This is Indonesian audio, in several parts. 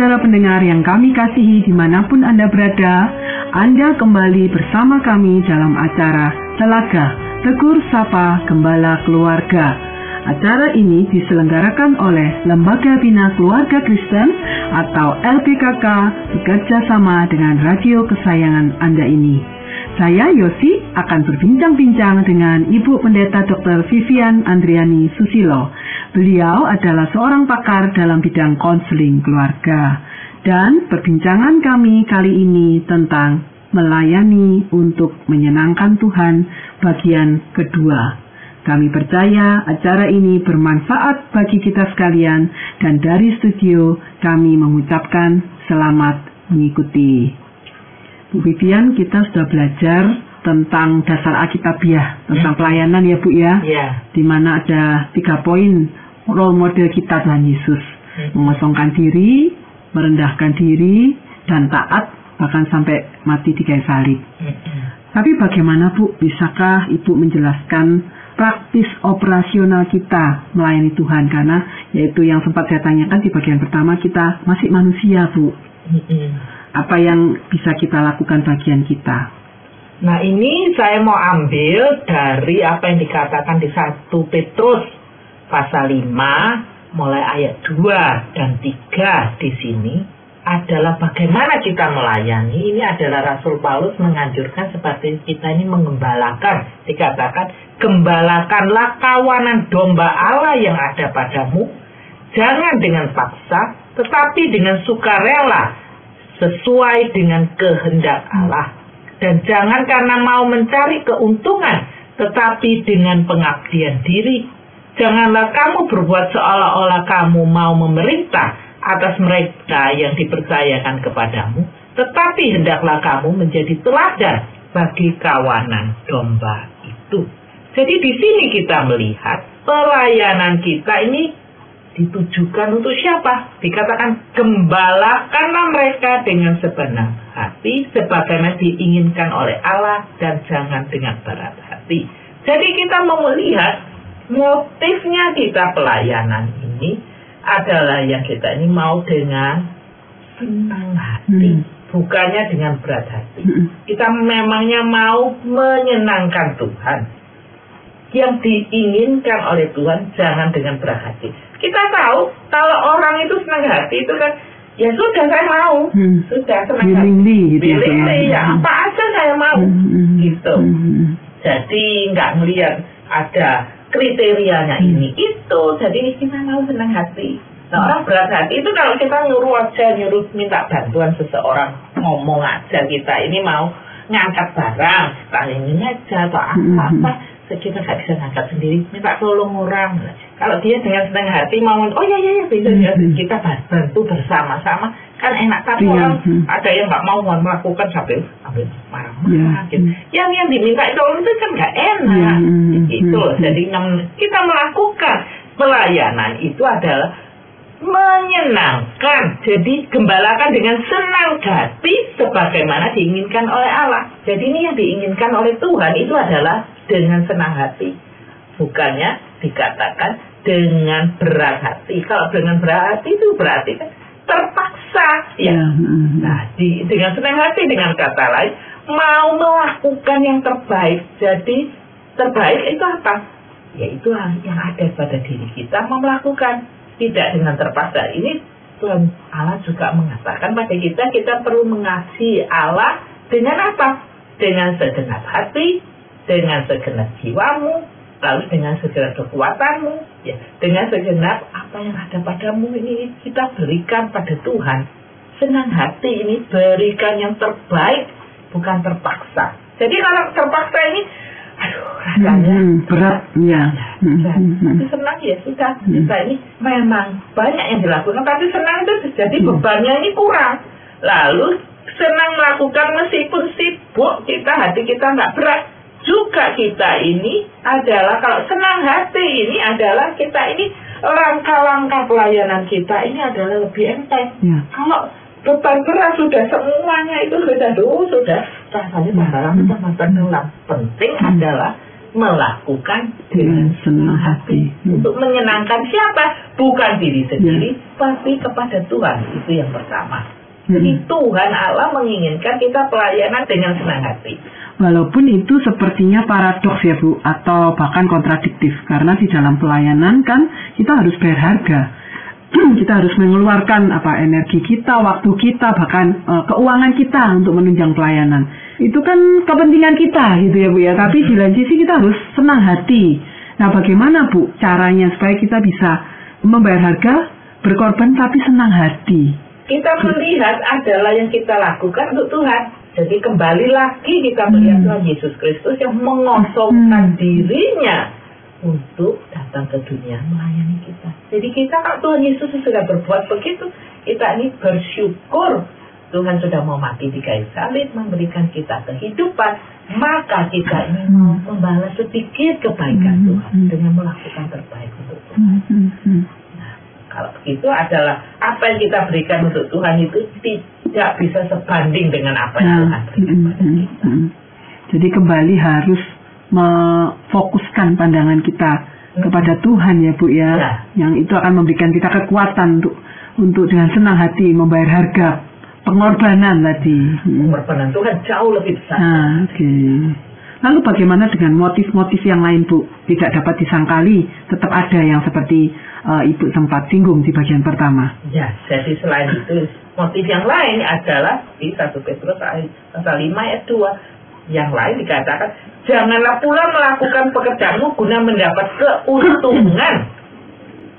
Saudara-saudara pendengar yang kami kasihi di mana pun Anda berada, Anda kembali bersama kami dalam acara Telaga Tegur Sapa Gembala Keluarga. Acara ini diselenggarakan oleh Lembaga Bina Keluarga Kristen atau LPKK bekerja sama dengan radio kesayangan Anda ini. Saya Yosi akan berbincang-bincang dengan Ibu Pendeta Dr. Vivian Andriani Susilo. Beliau adalah seorang pakar dalam bidang konseling keluarga. Dan perbincangan kami kali ini tentang melayani untuk menyenangkan Tuhan bagian kedua. Kami percaya acara ini bermanfaat bagi kita sekalian dan dari studio kami mengucapkan selamat mengikuti. Bu Vivian, kita sudah belajar tentang dasar Alkitabiah, tentang pelayanan ya Bu ya. Ya. Di mana ada tiga poin role model kita Tuhan Yesus. Mengosongkan diri, merendahkan diri, dan taat bahkan sampai mati di kayu salib. Tapi bagaimana Bu, bisakah Ibu menjelaskan praktis operasional kita melayani Tuhan karena yaitu yang sempat saya tanyakan di bagian pertama kita masih manusia Bu. Apa yang bisa kita lakukan bagian kita? Nah ini saya mau ambil dari apa yang dikatakan di 1 Petrus pasal 5 mulai ayat 2 dan 3 di sini adalah bagaimana kita melayani. Ini adalah Rasul Paulus menganjurkan seperti kita ini mengembalakan. Dikatakan, gembalakanlah kawanan domba Allah yang ada padamu. Jangan dengan paksa, tetapi dengan sukarela, sesuai dengan kehendak Allah. Dan jangan karena mau mencari keuntungan, tetapi dengan pengabdian diri. Janganlah kamu berbuat seolah-olah kamu mau memerintah atas mereka yang dipercayakan kepadamu, tetapi hendaklah kamu menjadi teladan bagi kawanan domba itu. Jadi di sini kita melihat pelayanan kita ini ditujukan untuk siapa? Dikatakan gembalakanlah mereka dengan sebenar hati sebagaimana diinginkan oleh Allah dan jangan dengan berat hati. Jadi kita mau melihat motifnya kita pelayanan ini adalah yang kita ini mau dengan senang hati, Hmm. bukannya dengan berat hati. Hmm. Kita memangnya mau menyenangkan Tuhan. Yang diinginkan oleh Tuhan jangan dengan berat hati. Kita tahu kalau orang itu senang hati itu kan ya sudah saya mau, Hmm. sudah senang hati. Willingly gitu ya, Willingly, Tuhan. ya apa aja saya mau, Hmm. gitu. Hmm. Jadi nggak melihat ada kriterianya Hmm. ini itu. Jadi kita mau senang hati. Nah orang berat hati itu kalau kita nyuruh aja nyuruh minta bantuan seseorang ngomong aja kita ini mau ngangkat barang, tak ini aja atau Hmm. apa-apa, kita nggak bisa ngangkat sendiri, minta tolong orang. Kalau dia dengan senang hati mau, oh ya ya ya bisa ya, Hmm. kita bantu bersama-sama kan enak. Tapi Iya, orang hmm. ada yang nggak mau melakukan sampai sampai marah-marah Ya, gitu. hmm. Yang yang diminta tolong itu kan nggak enak. Ya, hmm, Itu loh. Jadi kita melakukan pelayanan itu adalah menyenangkan. Jadi gembalakan dengan senang hati sebagaimana diinginkan oleh Allah. Jadi ini yang diinginkan oleh Tuhan itu adalah dengan senang hati. Bukannya dikatakan dengan berat hati. Kalau dengan berat hati itu berarti kan terpaksa. Ya, Ya. hmm. Nah, di, dengan senang hati dengan kata lain mau melakukan yang terbaik. Jadi terbaik itu apa? Yaitu yang ada pada diri kita mau melakukan tidak dengan terpaksa. Ini Tuhan Allah juga mengatakan pada kita kita perlu mengasihi Allah dengan apa? Dengan segenap hati, dengan segenap jiwamu, lalu dengan segenap kekuatanmu, ya, dengan segenap apa yang ada padamu ini kita berikan pada Tuhan. Senang hati ini berikan yang terbaik, bukan terpaksa. Jadi kalau terpaksa ini, aduh rasanya Hmm, berat, ya. Hmm, berat. hmm, hmm. Senang ya sudah Hmm. kita ini memang banyak yang dilakukan, tapi senang itu jadi Hmm. bebannya ini kurang. Lalu senang melakukan meskipun sibuk kita hati kita nggak berat. Juga kita ini adalah kalau senang hati ini adalah kita ini langkah-langkah pelayanan kita ini adalah lebih enteng. Ya. Kalau beban berat sudah semuanya itu sudah dulu sudah rasanya tenggelam kita tenggelam. Penting adalah melakukan dengan senang hati. Hmm. Untuk menyenangkan siapa? Bukan diri sendiri, tapi kepada Tuhan. Itu yang pertama. Jadi Hmm. Tuhan Allah menginginkan kita pelayanan dengan senang hati. Walaupun itu sepertinya paradoks ya Bu, atau bahkan kontradiktif. Karena di dalam pelayanan kan kita harus bayar harga. kita harus mengeluarkan apa energi kita, waktu kita, bahkan eh, keuangan kita untuk menunjang pelayanan. Itu kan kepentingan kita gitu ya Bu ya. Tapi di lain sisi kita harus senang hati. Nah bagaimana Bu caranya supaya kita bisa membayar harga, berkorban tapi senang hati? Kita melihat adalah yang kita lakukan untuk Tuhan. Jadi kembali lagi kita melihat Hmm. Tuhan Yesus Kristus yang mengosongkan Hmm. dirinya untuk datang ke dunia melayani kita. Jadi kita kalau Tuhan Yesus sudah berbuat begitu, kita ini bersyukur Tuhan sudah mau mati di kayu salib memberikan kita kehidupan, maka kita ini mau membalas sedikit kebaikan Hmm. Tuhan dengan melakukan terbaik untuk Tuhan. Kalau begitu adalah apa yang kita berikan untuk Tuhan itu tidak bisa sebanding dengan apa yang Nah, Tuhan berikan pada mm, kita. mm. Jadi kembali harus memfokuskan pandangan kita kepada Tuhan ya Bu ya, Ya. yang itu akan memberikan kita kekuatan untuk untuk dengan senang hati membayar harga pengorbanan tadi. Pengorbanan Tuhan jauh lebih besar. Nah, oke. Lalu bagaimana dengan motif-motif yang lain Bu? Tidak dapat disangkali, tetap ada yang seperti eh, Ibu sempat singgung di bagian pertama. Ya, jadi selain itu motif yang lain adalah di 1 Petrus pasal 5 ayat 2. Yang lain dikatakan, janganlah pula melakukan pekerjaanmu guna mendapat keuntungan,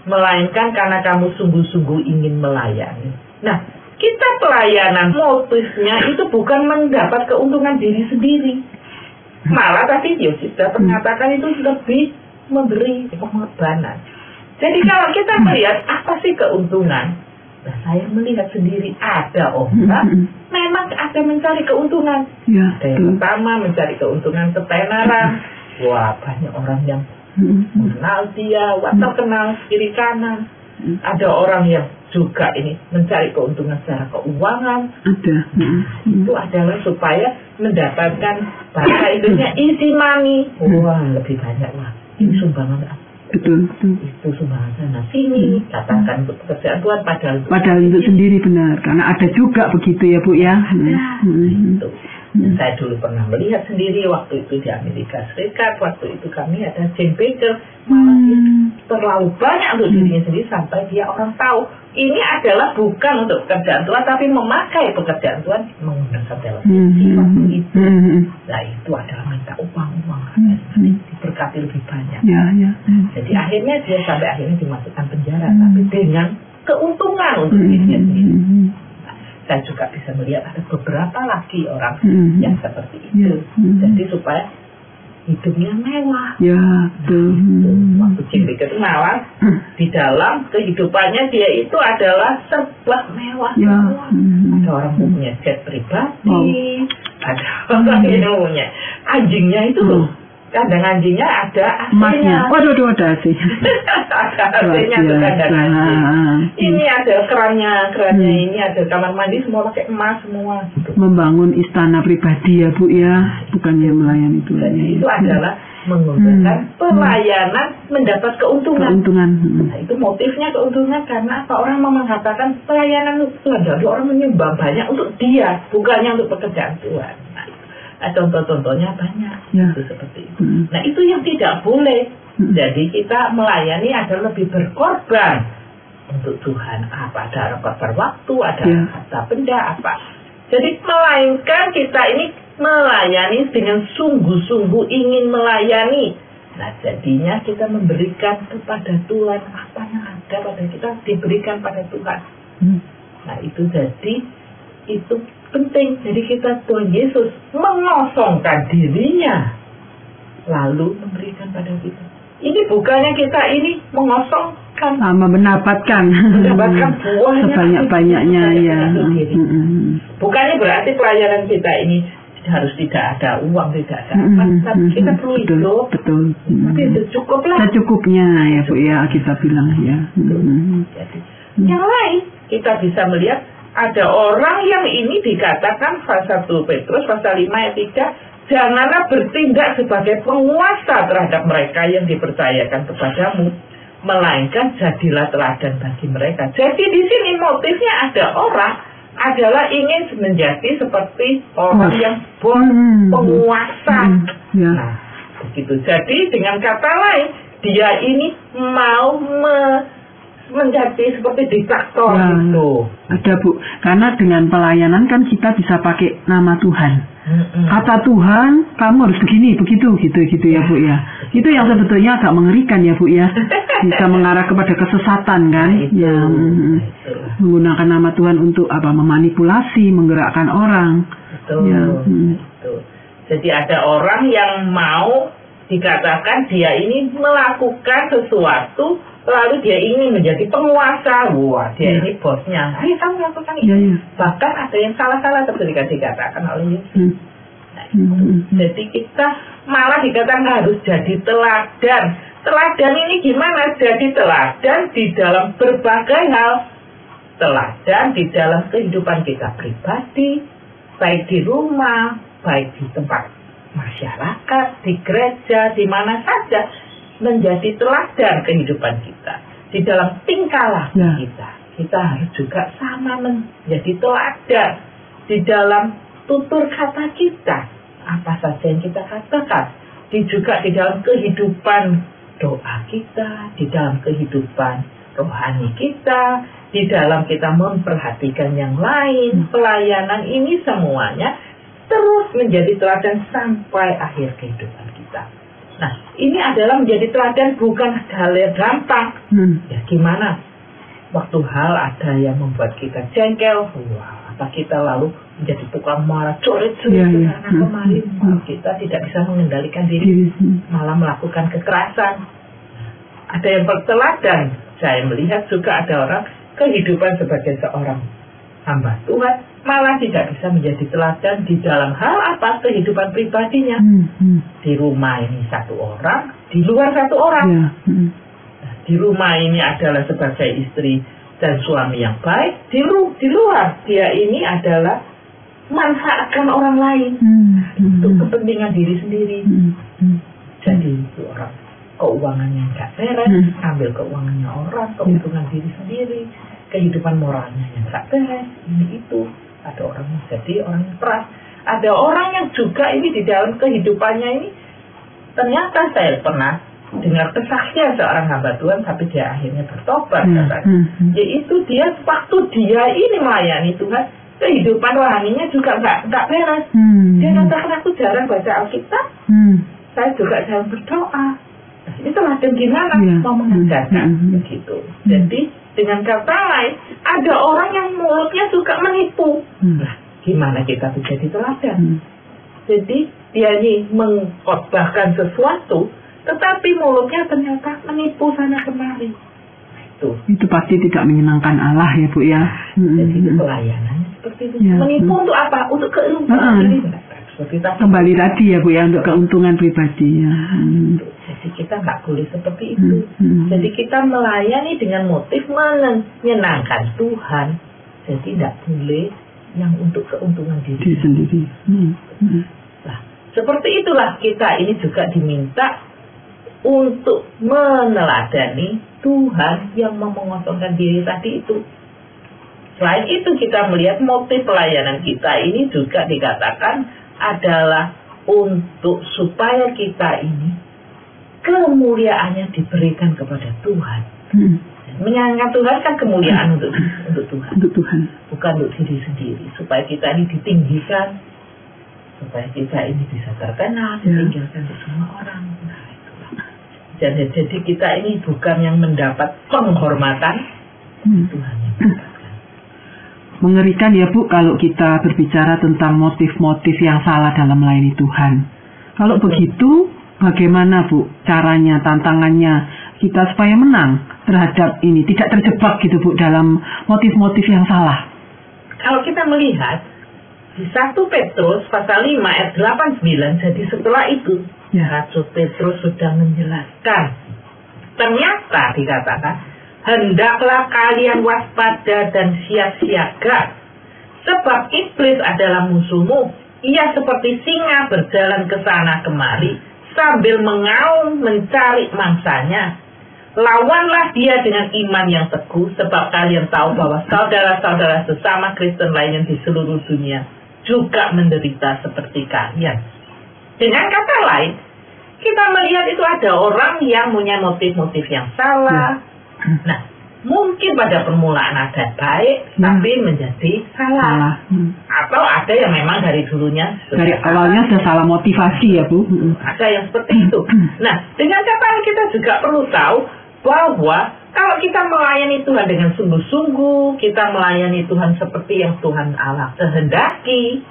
melainkan karena kamu sungguh-sungguh ingin melayani. Nah, kita pelayanan motifnya itu bukan mendapat keuntungan diri sendiri. Malah tadi sudah mengatakan itu lebih memberi pengorbanan. Jadi kalau kita melihat apa sih keuntungan? Nah, saya melihat sendiri ada orang mm. memang ada mencari keuntungan. Ya, Ada yang pertama mencari keuntungan ketenaran. Wah, banyak orang yang mengenal dia, wah terkenal kiri kanan. Ada orang yang juga ini mencari keuntungan secara keuangan. Ada. Mm. Itu adalah supaya mendapatkan bahasa Indonesia easy money. Wah, lebih banyak lah. Ini sumbangan Betul, betul. itu sumbangan sana sini. Katakan untuk pekerjaan Tuhan padahal Padahal untuk sendiri benar, karena ada juga begitu ya Bu ya. Hmm, hmm, Itu. Hmm. Saya dulu pernah melihat sendiri waktu itu di Amerika Serikat. Waktu itu kami ada Jane Baker. Malah dia Hmm. terlalu banyak untuk dirinya sendiri sampai dia orang tahu ini adalah bukan untuk pekerjaan Tuhan tapi memakai pekerjaan Tuhan menggunakan televisi Hmm, waktu hmm, itu. hmm, hmm. Nah itu adalah minta uang-uang Hmm, hmm. diberkati lebih banyak. Ya, ya. Hmm. Jadi akhirnya dia sampai akhirnya dimasukkan penjara Hmm. tapi dengan keuntungan untuk Hmm, dirinya hmm, sendiri. hmm, Saya juga bisa melihat ada beberapa lagi orang hmm. yang seperti itu. Ya, hmm. Jadi supaya hidupnya mewah. Ya, betul. Hmm. Waktu Baker itu malah di dalam kehidupannya dia itu adalah serba mewah Ya. semua. Hmm. Ada orang yang punya jet pribadi, Wow. ada orang yang punya anjingnya itu loh. Kandang anjingnya ada Emasnya. Waduh, waduh, ada AC. ada AC-nya tuh kandang biasa. anjing. Ini ada kerannya, kerannya Hmm. ini ada kamar mandi semua pakai emas semua. Gitu. Membangun istana pribadi ya Bu ya, bukannya melayani Tuhan. Jadi ya. itu adalah menggunakan Hmm. pelayanan mendapat keuntungan. keuntungan. Hmm. Nah, itu motifnya keuntungan karena apa orang mau mengatakan pelayanan itu. Jadi orang menyumbang banyak untuk dia, bukannya untuk pekerjaan Tuhan. Nah, nah, contoh-contohnya banyak. Ya. Itu seperti itu. Hmm. Nah, itu yang tidak boleh. Hmm. Jadi kita melayani adalah lebih berkorban untuk Tuhan. Apa ada korban waktu, ada Ya. harta benda, apa. Jadi melainkan kita ini melayani dengan sungguh-sungguh ingin melayani. Nah jadinya kita memberikan kepada Tuhan apa yang ada pada kita diberikan pada Tuhan. Hmm. Nah itu jadi itu penting. Jadi kita Tuhan Yesus mengosongkan dirinya lalu memberikan pada kita. Ini bukannya kita ini mengosongkan Sama mendapatkan. Mendapatkan buahnya. Ya. Diri. Hmm, hmm, Bukannya berarti pelayanan kita ini harus tidak ada uang, tidak ada apa. Hmm, kita perlu betul, hidup. betul. Tapi itu cukup lah. Secukupnya ya Bu ya kita bilang ya. Hmm. Jadi, yang lain kita bisa melihat ada orang yang ini dikatakan pasal 1 Petrus pasal 5 ayat 3 janganlah bertindak sebagai penguasa terhadap mereka yang dipercayakan kepadamu, melainkan jadilah teladan bagi mereka. Jadi di sini motifnya ada orang adalah ingin menjadi seperti orang yang Hmm. penguasa. Hmm. Ya. Nah, begitu. Jadi dengan kata lain, dia ini mau me- menjadi seperti diktator Ya, gitu. Ada Bu, karena dengan pelayanan kan kita bisa pakai nama Tuhan. Mm-mm. Kata Tuhan, kamu harus begini, begitu, gitu, gitu ya Bu ya. Itu yang sebetulnya agak mengerikan ya Bu ya. Bisa mengarah kepada kesesatan kan. Nah, itu. Ya, mm, Itu. menggunakan nama Tuhan untuk apa? Memanipulasi, menggerakkan orang. Betul. Ya, mm. Betul. Jadi ada orang yang mau dikatakan dia ini melakukan sesuatu lalu dia ingin menjadi penguasa. Wah, dia Ya. ini bosnya. Ayo kamu lakukan Ya, ini. ya. Bahkan ada yang salah-salah ketika dikatakan oleh Yesus. Hmm. Nah, Hmm, hmm, hmm. Jadi kita malah dikatakan harus jadi teladan. Teladan ini gimana? Jadi teladan di dalam berbagai hal. Teladan di dalam kehidupan kita pribadi, baik di rumah, baik di tempat masyarakat, di gereja, di mana saja menjadi teladan kehidupan kita. Di dalam tingkah laku Ya. kita, kita harus juga sama menjadi teladan di dalam tutur kata kita. Apa saja yang kita katakan, di juga di dalam kehidupan doa kita, di dalam kehidupan rohani kita, di dalam kita memperhatikan yang lain, pelayanan ini semuanya terus menjadi teladan sampai akhir kehidupan kita. Nah, ini adalah menjadi teladan bukan hal yang gampang. Hmm. Ya gimana? Waktu hal ada yang membuat kita jengkel, wah, apa kita lalu menjadi tukang marah, coret-coret ke iya. sana Hmm, hmm, Wah, hmm. kita tidak bisa mengendalikan diri, Diri, hmm. malah melakukan kekerasan. Ada yang berteladan, saya melihat juga ada orang kehidupan sebagai seorang hamba Tuhan, malah tidak bisa menjadi teladan di dalam hal apa kehidupan pribadinya. Hmm, hmm. Di rumah ini satu orang, di luar satu orang. Ya, hmm. Di rumah ini adalah sebagai istri dan suami yang baik. Di, lu, di luar dia ini adalah manfaatkan orang lain Hmm, hmm, untuk hmm. kepentingan diri sendiri. Hmm, hmm. Jadi itu orang keuangannya nggak beres, Hmm. ambil keuangannya orang, keuntungan diri sendiri, kehidupan moralnya yang nggak beres, ini itu. Ada orang yang jadi orang yang keras. Ada orang yang juga ini di dalam kehidupannya ini ternyata saya pernah dengar kesaksian seorang hamba Tuhan tapi dia akhirnya bertobat Hmm, katanya. hmm, hmm. Yaitu dia waktu dia ini melayani Tuhan kehidupan rohaninya juga nggak nggak beres. Hmm. Dia katakan aku jarang baca Alkitab, Hmm. saya juga jarang berdoa. Nah, ini teladan gimana Iya. mau mengajarkan Hmm, hmm. begitu. Jadi dengan kata lain ada orang yang mulutnya suka menipu. Hmm. Nah, gimana kita menjadi teladan? Hmm. Jadi dia ini mengkhotbahkan sesuatu, tetapi mulutnya ternyata menipu sana kemari. Nah, itu. Itu pasti tidak menyenangkan Allah ya Bu ya. Hmm, Jadi itu pelayanannya seperti itu. Ya, Menipu hmm. untuk apa? Untuk keuntungan. Nah, seperti tadi. Kembali tadi ya Bu ya untuk keuntungan pribadi ya. Hmm. Jadi kita nggak boleh seperti itu. Hmm, hmm. Jadi kita melayani dengan motif menyenangkan Tuhan. Jadi tidak boleh yang untuk keuntungan Diri diri. sendiri. Hmm. Hmm. Nah, seperti itulah kita ini juga diminta untuk meneladani Tuhan yang mau mengosongkan diri tadi itu. Selain itu kita melihat motif pelayanan kita ini juga dikatakan adalah untuk supaya kita ini kemuliaannya diberikan kepada Tuhan. Hmm. Menyangka Tuhan kan kemuliaan untuk untuk Tuhan, Untuk Tuhan. bukan untuk diri sendiri. Supaya kita ini ditinggikan, supaya kita ini bisa terkenal, Ya. ditinggalkan untuk semua orang. Nah, itulah. Jadi, jadi kita ini bukan yang mendapat penghormatan, Hmm. Tuhan yang mendapatkan. Mengerikan ya Bu kalau kita berbicara tentang motif-motif yang salah dalam melayani Tuhan. Kalau begitu, bagaimana Bu caranya, tantangannya kita supaya menang terhadap ini, tidak terjebak gitu Bu dalam motif-motif yang salah. Kalau kita melihat di 1 Petrus pasal 5 ayat 89, jadi setelah itu Ya. Rasul Petrus sudah menjelaskan. Ternyata dikatakan, hendaklah kalian waspada dan siap-siaga. Sebab iblis adalah musuhmu Ia seperti singa berjalan ke sana kemari sambil mengaum mencari mangsanya. Lawanlah dia dengan iman yang teguh sebab kalian tahu bahwa saudara-saudara sesama Kristen lainnya di seluruh dunia juga menderita seperti kalian. Dengan kata lain, kita melihat itu ada orang yang punya motif-motif yang salah. Ya. Nah, mungkin pada permulaan ada baik, Ya. tapi menjadi salah. Salah. Hmm. Atau ada yang memang dari dulunya Dari awalnya sudah salah motivasi ya Bu. Hmm. ada yang seperti itu. Nah, dengan kata kita juga perlu tahu bahwa kalau kita melayani Tuhan dengan sungguh-sungguh, kita melayani Tuhan seperti yang Tuhan Allah kehendaki,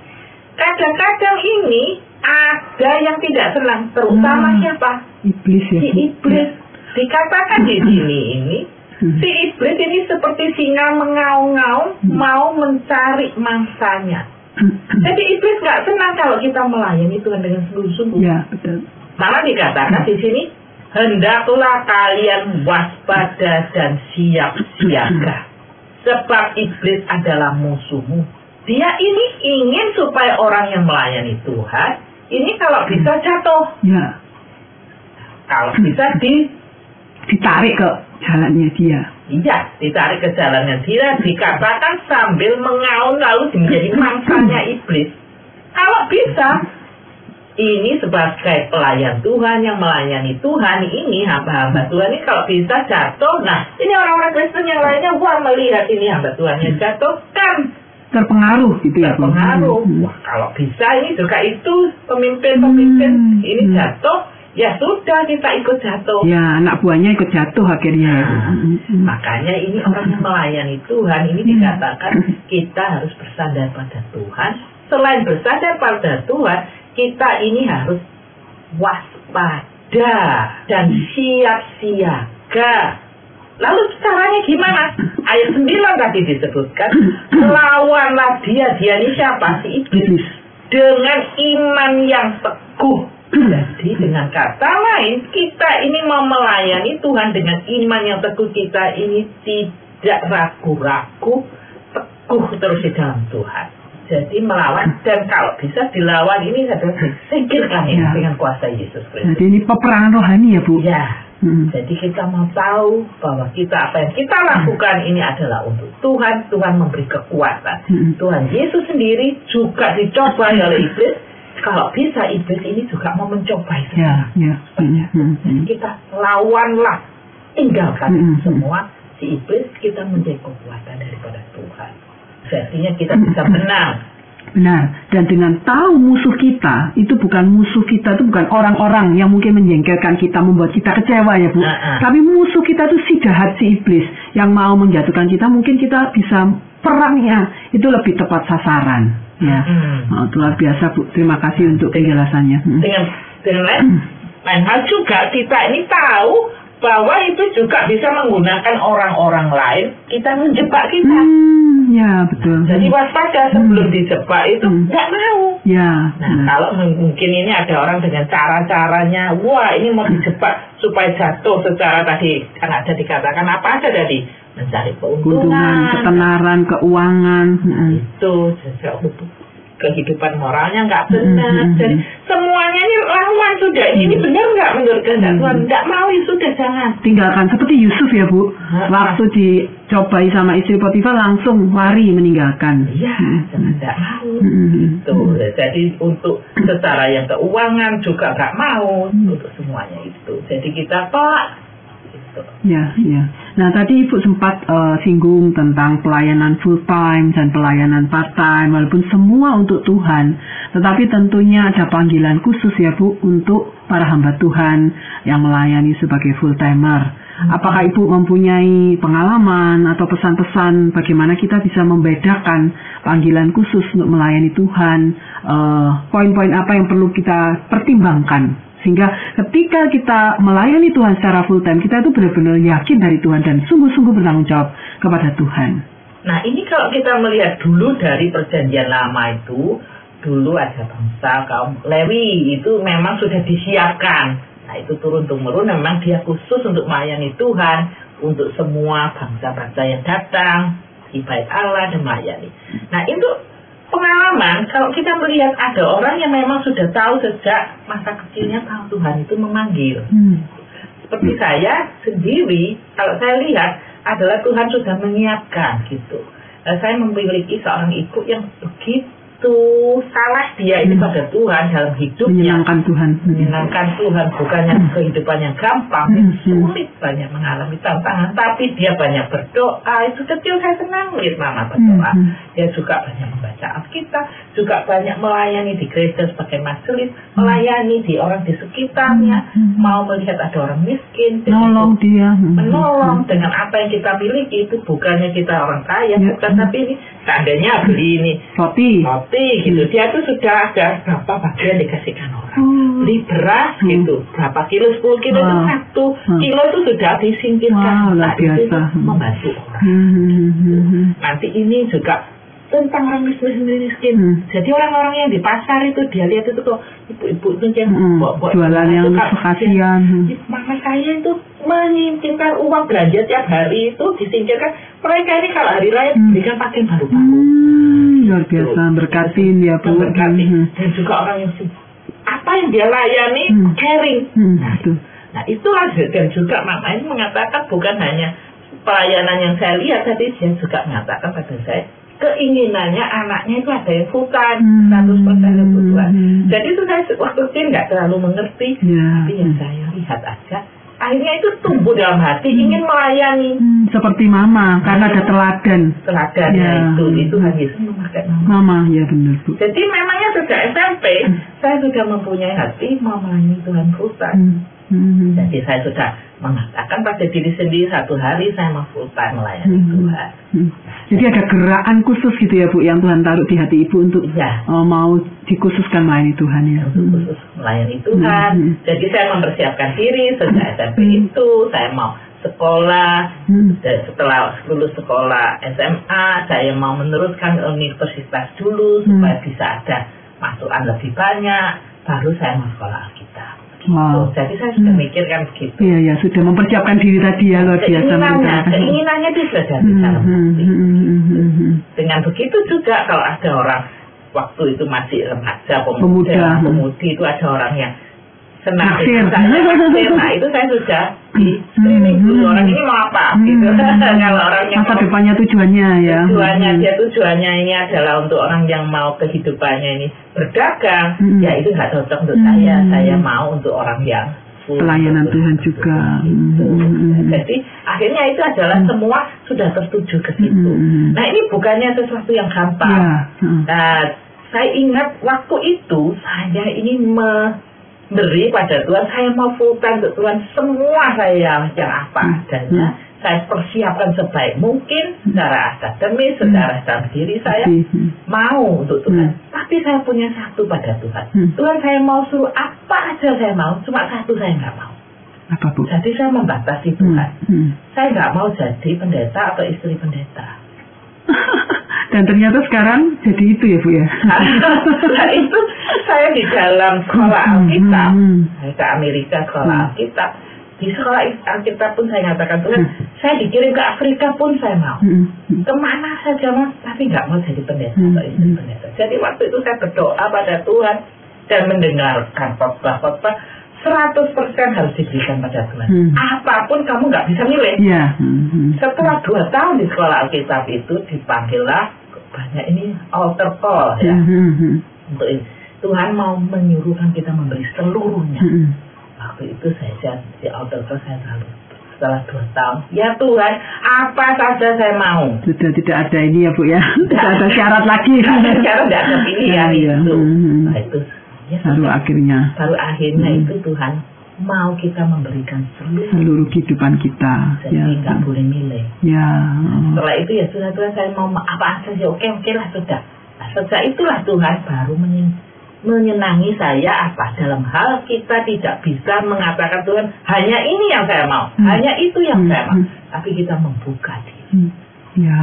kadang-kadang ini ada yang tidak senang, terutama Hmm. siapa? Iblis ya Si iblis. Dikatakan di sini ini, Hmm. Si iblis ini seperti singa mengaung-ngaung Hmm. mau mencari mangsanya. Jadi iblis nggak senang kalau kita melayani Tuhan dengan sungguh-sungguh. Ya betul. Malah dikatakan di sini, hendaklah kalian waspada dan siap siaga. Sebab iblis adalah musuhmu. Dia ini ingin supaya orang yang melayani Tuhan, ini kalau bisa jatuh. Ya Kalau bisa di, ditarik ke jalannya dia. iya, ditarik ke jalannya dia, dikatakan sambil mengaun lalu menjadi mangsanya iblis. Kalau bisa, ini sebagai pelayan Tuhan yang melayani Tuhan ini hamba-hamba Tuhan ini kalau bisa jatuh nah ini orang-orang Kristen yang lainnya wah melihat ini hamba Tuhan yang jatuh kan Terpengaruh gitu ya terpengaruh Hmm. wah kalau bisa ini juga itu pemimpin-pemimpin Hmm. ini jatuh ya sudah kita ikut jatuh Ya anak buahnya ikut jatuh akhirnya. ya. Nah, Hmm, makanya ini orang yang melayani Tuhan ini Hmm. dikatakan kita harus bersandar pada Tuhan. Selain bersandar pada Tuhan, kita ini harus waspada dan siap siaga. Lalu caranya gimana? Ayat 9 tadi disebutkan, lawanlah dia, dia ini siapa? Si iblis. Iblis. Dengan iman yang teguh. Jadi dengan kata lain, kita ini mau melayani Tuhan dengan iman yang teguh kita ini tidak ragu-ragu, teguh terus di dalam Tuhan. Jadi melawan dan kalau bisa dilawan ini adalah disingkirkan ya, dengan kuasa Yesus Kristus. Jadi ini peperangan rohani ya Bu. Ya, Hmm. jadi kita mau tahu bahwa kita apa yang kita lakukan ini adalah untuk Tuhan. Tuhan memberi kekuatan. Hmm. Tuhan Yesus sendiri juga dicoba oleh iblis. Kalau bisa iblis ini juga mau mencobai Ya, ya. Hmm, hmm, hmm. kita lawanlah tinggalkan Mm-mm. semua si iblis kita menjadi kekuatan daripada Tuhan jadinya kita bisa menang Benar. Dan dengan tahu musuh kita, itu bukan musuh kita, itu bukan orang-orang yang mungkin menjengkelkan kita, membuat kita kecewa ya Bu. Nah, Tapi musuh kita itu si jahat, si iblis yang mau menjatuhkan kita, mungkin kita bisa perangnya itu lebih tepat sasaran. Ya. Hmm. Oh, itu luar biasa Bu. Terima kasih untuk penjelasannya. Hmm. dengan dengan lain, lain hal juga kita ini tahu bahwa itu juga bisa menggunakan orang-orang lain kita menjebak kita Hmm, ya betul. jadi waspada sebelum dijebak itu Hmm. nggak mau Ya. Nah, benar. kalau mungkin ini ada orang dengan cara-caranya, wah ini mau dijebak supaya jatuh secara tadi kan ada dikatakan apa aja tadi mencari keuntungan, ketenaran, keuangan. Hmm. itu juga kehidupan moralnya nggak benar. Hmm, hmm, Jadi hmm. semuanya ini lawan sudah. Ini benar nggak menurut kehendak Hmm. Tuhan? Nggak mau ya sudah jangan. Tinggalkan seperti Yusuf ya Bu. Waktu dicobai sama istri Potifar langsung lari meninggalkan. Iya, Hmm. jangan nggak mau. Hmm. Gitu. Jadi untuk secara yang keuangan juga nggak mau Hmm. untuk semuanya itu. Jadi kita tolak. Ya, ya. Nah tadi Ibu sempat eh, singgung tentang pelayanan full time dan pelayanan part time, walaupun semua untuk Tuhan, tetapi tentunya ada panggilan khusus ya Bu untuk para hamba Tuhan yang melayani sebagai full timer. Apakah Ibu mempunyai pengalaman atau pesan-pesan bagaimana kita bisa membedakan panggilan khusus untuk melayani Tuhan, eh, poin-poin apa yang perlu kita pertimbangkan sehingga ketika kita melayani Tuhan secara full time, kita itu benar-benar yakin dari Tuhan dan sungguh-sungguh bertanggung jawab kepada Tuhan. Nah ini kalau kita melihat dulu dari perjanjian lama itu, dulu ada bangsa kaum Lewi itu memang sudah disiapkan. Nah itu turun temurun memang dia khusus untuk melayani Tuhan, untuk semua bangsa-bangsa yang datang bait Allah dan melayani. Nah itu pengalaman kalau kita melihat ada orang yang memang sudah tahu sejak masa kecilnya tahu Tuhan itu memanggil. Hmm. Seperti saya sendiri, kalau saya lihat adalah Tuhan sudah menyiapkan gitu. Dan saya memiliki seorang ibu yang begitu salah dia itu Hmm. pada Tuhan dalam hidupnya. Menyenangkan Tuhan. Hmm. Menyenangkan Tuhan bukannya kehidupannya gampang, Hmm. sulit banyak mengalami tantangan, tapi dia banyak berdoa. Itu kecil saya senang lihat mama berdoa. Hmm. Dia juga banyak membaca Alkitab, juga banyak melayani di gereja sebagai majelis, melayani di orang di sekitarnya, Hmm. mau melihat ada orang miskin, Nolong dia. Hmm. menolong dengan apa yang kita miliki itu bukannya kita orang kaya, Ya. bukan tapi ini seandainya beli ini Roti. roti gitu, dia tuh sudah ada berapa bagian dikasihkan orang. Oh. Beli beras Hmm. gitu, berapa kilo, 10 kilo itu satu Hmm. kilo itu sudah disingkirkan. Luar Nah, itu biasa. Hmm. membantu orang. Hmm, hmm, hmm, hmm. Nanti ini juga tentang orang miskin miskin. Hmm. Jadi orang-orang yang di pasar itu dia lihat itu kok ibu-ibu itu yang Hmm, bawa-bawa jualan itu yang sekasian. Hmm. Mama saya itu menyingkirkan uang belanja tiap hari itu disingkirkan. Mereka ini kalau hari raya Hmm. berikan pakaian baru-baru. Hmm, luar biasa berkatin ya Bu. Memberkati. Hmm, Dan juga orang yang sibuk. Apa yang dia layani Hmm. caring. hmm, Nah, betul. Nah itulah dan juga mama ini mengatakan bukan hanya pelayanan yang saya lihat tadi dia juga mengatakan pada saya keinginannya anaknya itu ada yang full time Hmm. 100% kebutuhan. Hmm. Jadi itu saya waktu kecil nggak terlalu mengerti, Ya. tapi yang saya lihat aja akhirnya itu tumbuh dalam hati ingin melayani Hmm, seperti mama karena ada teladan. teladannya Ya. itu itu kan Yesus memakai mama. Mama ya benar Bu. Jadi memangnya sejak SMP Hmm. saya sudah mempunyai hati melayani Tuhan time. Hmm, hmm, Jadi saya sudah mengatakan pada diri sendiri satu hari saya mau full time melayani Hmm. Tuhan. hmm. Jadi ada gerakan khusus gitu ya Bu yang Tuhan taruh di hati Ibu untuk Iya. oh, mau dikhususkan melayani Tuhan ya. Untuk Hmm. khusus melayani Tuhan. Hmm. Jadi saya mempersiapkan diri sejak SMP Hmm. itu saya mau sekolah Hmm. dan setelah lulus sekolah SMA saya mau meneruskan universitas dulu Hmm. supaya bisa ada masukan lebih banyak baru saya mau sekolah Alkitab. Wow. Gitu. Jadi saya sudah Hmm. mikirkan begitu. Iya ya sudah mempersiapkan diri tadi ya luar biasa Keinginannya, keinginannya itu sudah dari dalam hati. hmm, hmm, hmm, hmm. Dengan begitu juga kalau ada orang waktu itu masih remaja, pemuda, Pemuda. pemudi itu ada orang yang senang. Nah itu saya sudah di screening Hmm, dulu hmm. orang ini mau apa Hmm, gitu. kalau orang yang Masa depannya tujuannya ya. tujuannya Hmm. dia tujuannya ini adalah untuk orang yang mau kehidupannya ini berdagang, Hmm. ya itu nggak cocok untuk Hmm. saya. Saya mau untuk orang yang Pelayanan Tuhan juga. Hmm. Jadi akhirnya itu adalah Hmm. semua sudah tertuju ke situ. Hmm. Nah ini bukannya sesuatu yang gampang. Ya. hmm. Nah, saya ingat waktu itu saya ingin memberi pada Tuhan, saya mau full time untuk Tuhan semua saya yang apa Hmm. adanya. Saya persiapkan sebaik mungkin secara akademis, secara dalam diri saya hmm. mau untuk Tuhan. Hmm. Tapi saya punya satu pada Tuhan. Hmm. Tuhan saya mau suruh apa aja saya mau, cuma satu saya nggak mau. Apa Bu? Jadi saya membatasi Hmm. Tuhan. hmm. Saya nggak mau jadi pendeta atau istri pendeta. Dan ternyata sekarang jadi itu ya Bu ya. nah itu saya di dalam sekolah Hmm, Alkitab, hmm, saya ke Amerika sekolah Hmm. Alkitab. Di sekolah Alkitab pun saya nyatakan Tuhan, Hmm. saya dikirim ke Afrika pun saya mau. hmm, hmm. Ke mana saja mau, tapi nggak mau jadi pendeta Hmm, atau istri hmm. pendeta. Jadi waktu itu saya berdoa pada Tuhan dan mendengarkan khotbah-khotbah 100% harus diberikan pada Tuhan. Hmm. Apa pun kamu nggak bisa milih. Ya. hmm, hmm. Setelah dua tahun di sekolah Alkitab itu dipanggillah banyak ini altar call ya Hmm, hmm, hmm. untuk ini. Tuhan mau menyuruhkan kita memberi seluruhnya. Hmm. Waktu itu saya di altar call saya selalu setelah dua tahun. Ya Tuhan, apa saja saya mau. Sudah tidak ada ini ya Bu ya. Tidak ada syarat lagi. Sekarang tidak ada pilihan Ya, itu. Hmm, hmm. Nah itu ya Baru akhirnya baru akhirnya Hmm. itu Tuhan mau kita memberikan seluruh seluruh kehidupan kita. jadi Ya. nggak boleh milih. Ya. oh. Setelah itu ya sudah Tuhan saya mau apa aja sih oke oke lah sudah. Nah, sejak itulah Tuhan baru menyen- menyenangi saya apa dalam hal kita tidak bisa mengatakan Tuhan hanya ini yang saya mau, Hmm. hanya itu yang Hmm, saya mau, hmm. tapi kita membuka diri. Hmm. Ya.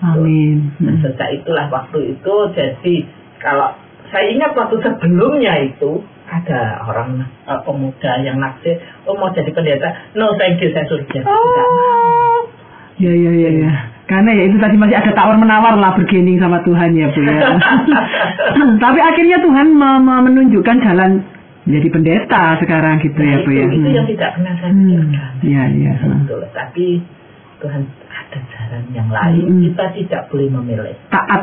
Amin. Dan Hmm. sejak itulah waktu itu jadi kalau saya ingat waktu sebelumnya itu ada orang eh, pemuda yang naksir, oh mau jadi pendeta, no thank you saya suruh jadi. Oh. Ya ya ya ya. Karena ya itu tadi masih ada tawar menawar lah bergening sama Tuhan ya Bu ya. Tapi akhirnya Tuhan me- me- menunjukkan jalan menjadi pendeta sekarang gitu ya Nah, Bu itu, ya. itu Hmm. yang tidak pernah saya pikirkan. Iya iya. Betul. Tapi Tuhan ada jalan yang lain. Hmm. Kita tidak boleh memilih. Taat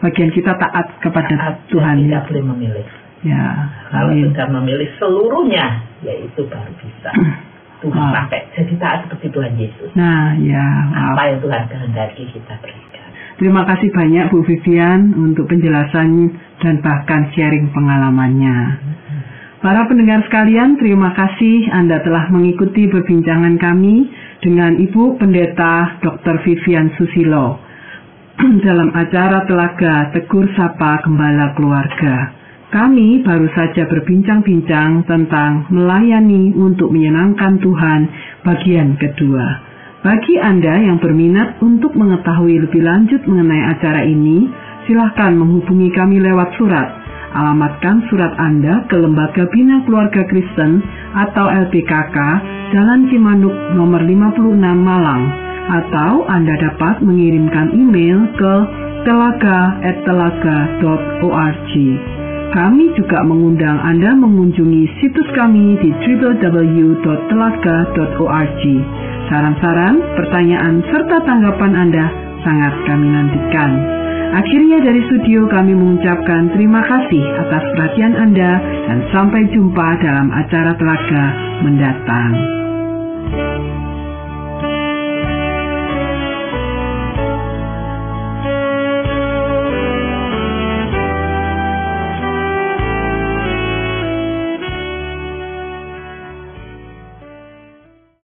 bagian kita taat kepada Taat Tuhan ya. tidak boleh memilih. Ya. Kalau amin. sudah memilih seluruhnya, ya itu baru bisa. Tuhan Wow. sampai jadi taat seperti Tuhan Yesus. Nah, ya. wow. Apa yang Tuhan kehendaki kita berikan. Terima kasih banyak Bu Vivian untuk penjelasan dan bahkan sharing pengalamannya. Para pendengar sekalian, terima kasih Anda telah mengikuti perbincangan kami dengan Ibu Pendeta Dr. Vivian Susilo dalam acara Telaga Tegur Sapa Gembala Keluarga. Kami baru saja berbincang-bincang tentang melayani untuk menyenangkan Tuhan bagian kedua. Bagi Anda yang berminat untuk mengetahui lebih lanjut mengenai acara ini, silahkan menghubungi kami lewat surat. Alamatkan surat Anda ke Lembaga Bina Keluarga Kristen atau LPKK Jalan Cimanuk nomor 56 Malang atau Anda dapat mengirimkan email ke telaga@telaga.org. Kami juga mengundang Anda mengunjungi situs kami di www.telaga.org. Saran-saran, pertanyaan, serta tanggapan Anda sangat kami nantikan. Akhirnya dari studio kami mengucapkan terima kasih atas perhatian Anda dan sampai jumpa dalam acara Telaga mendatang.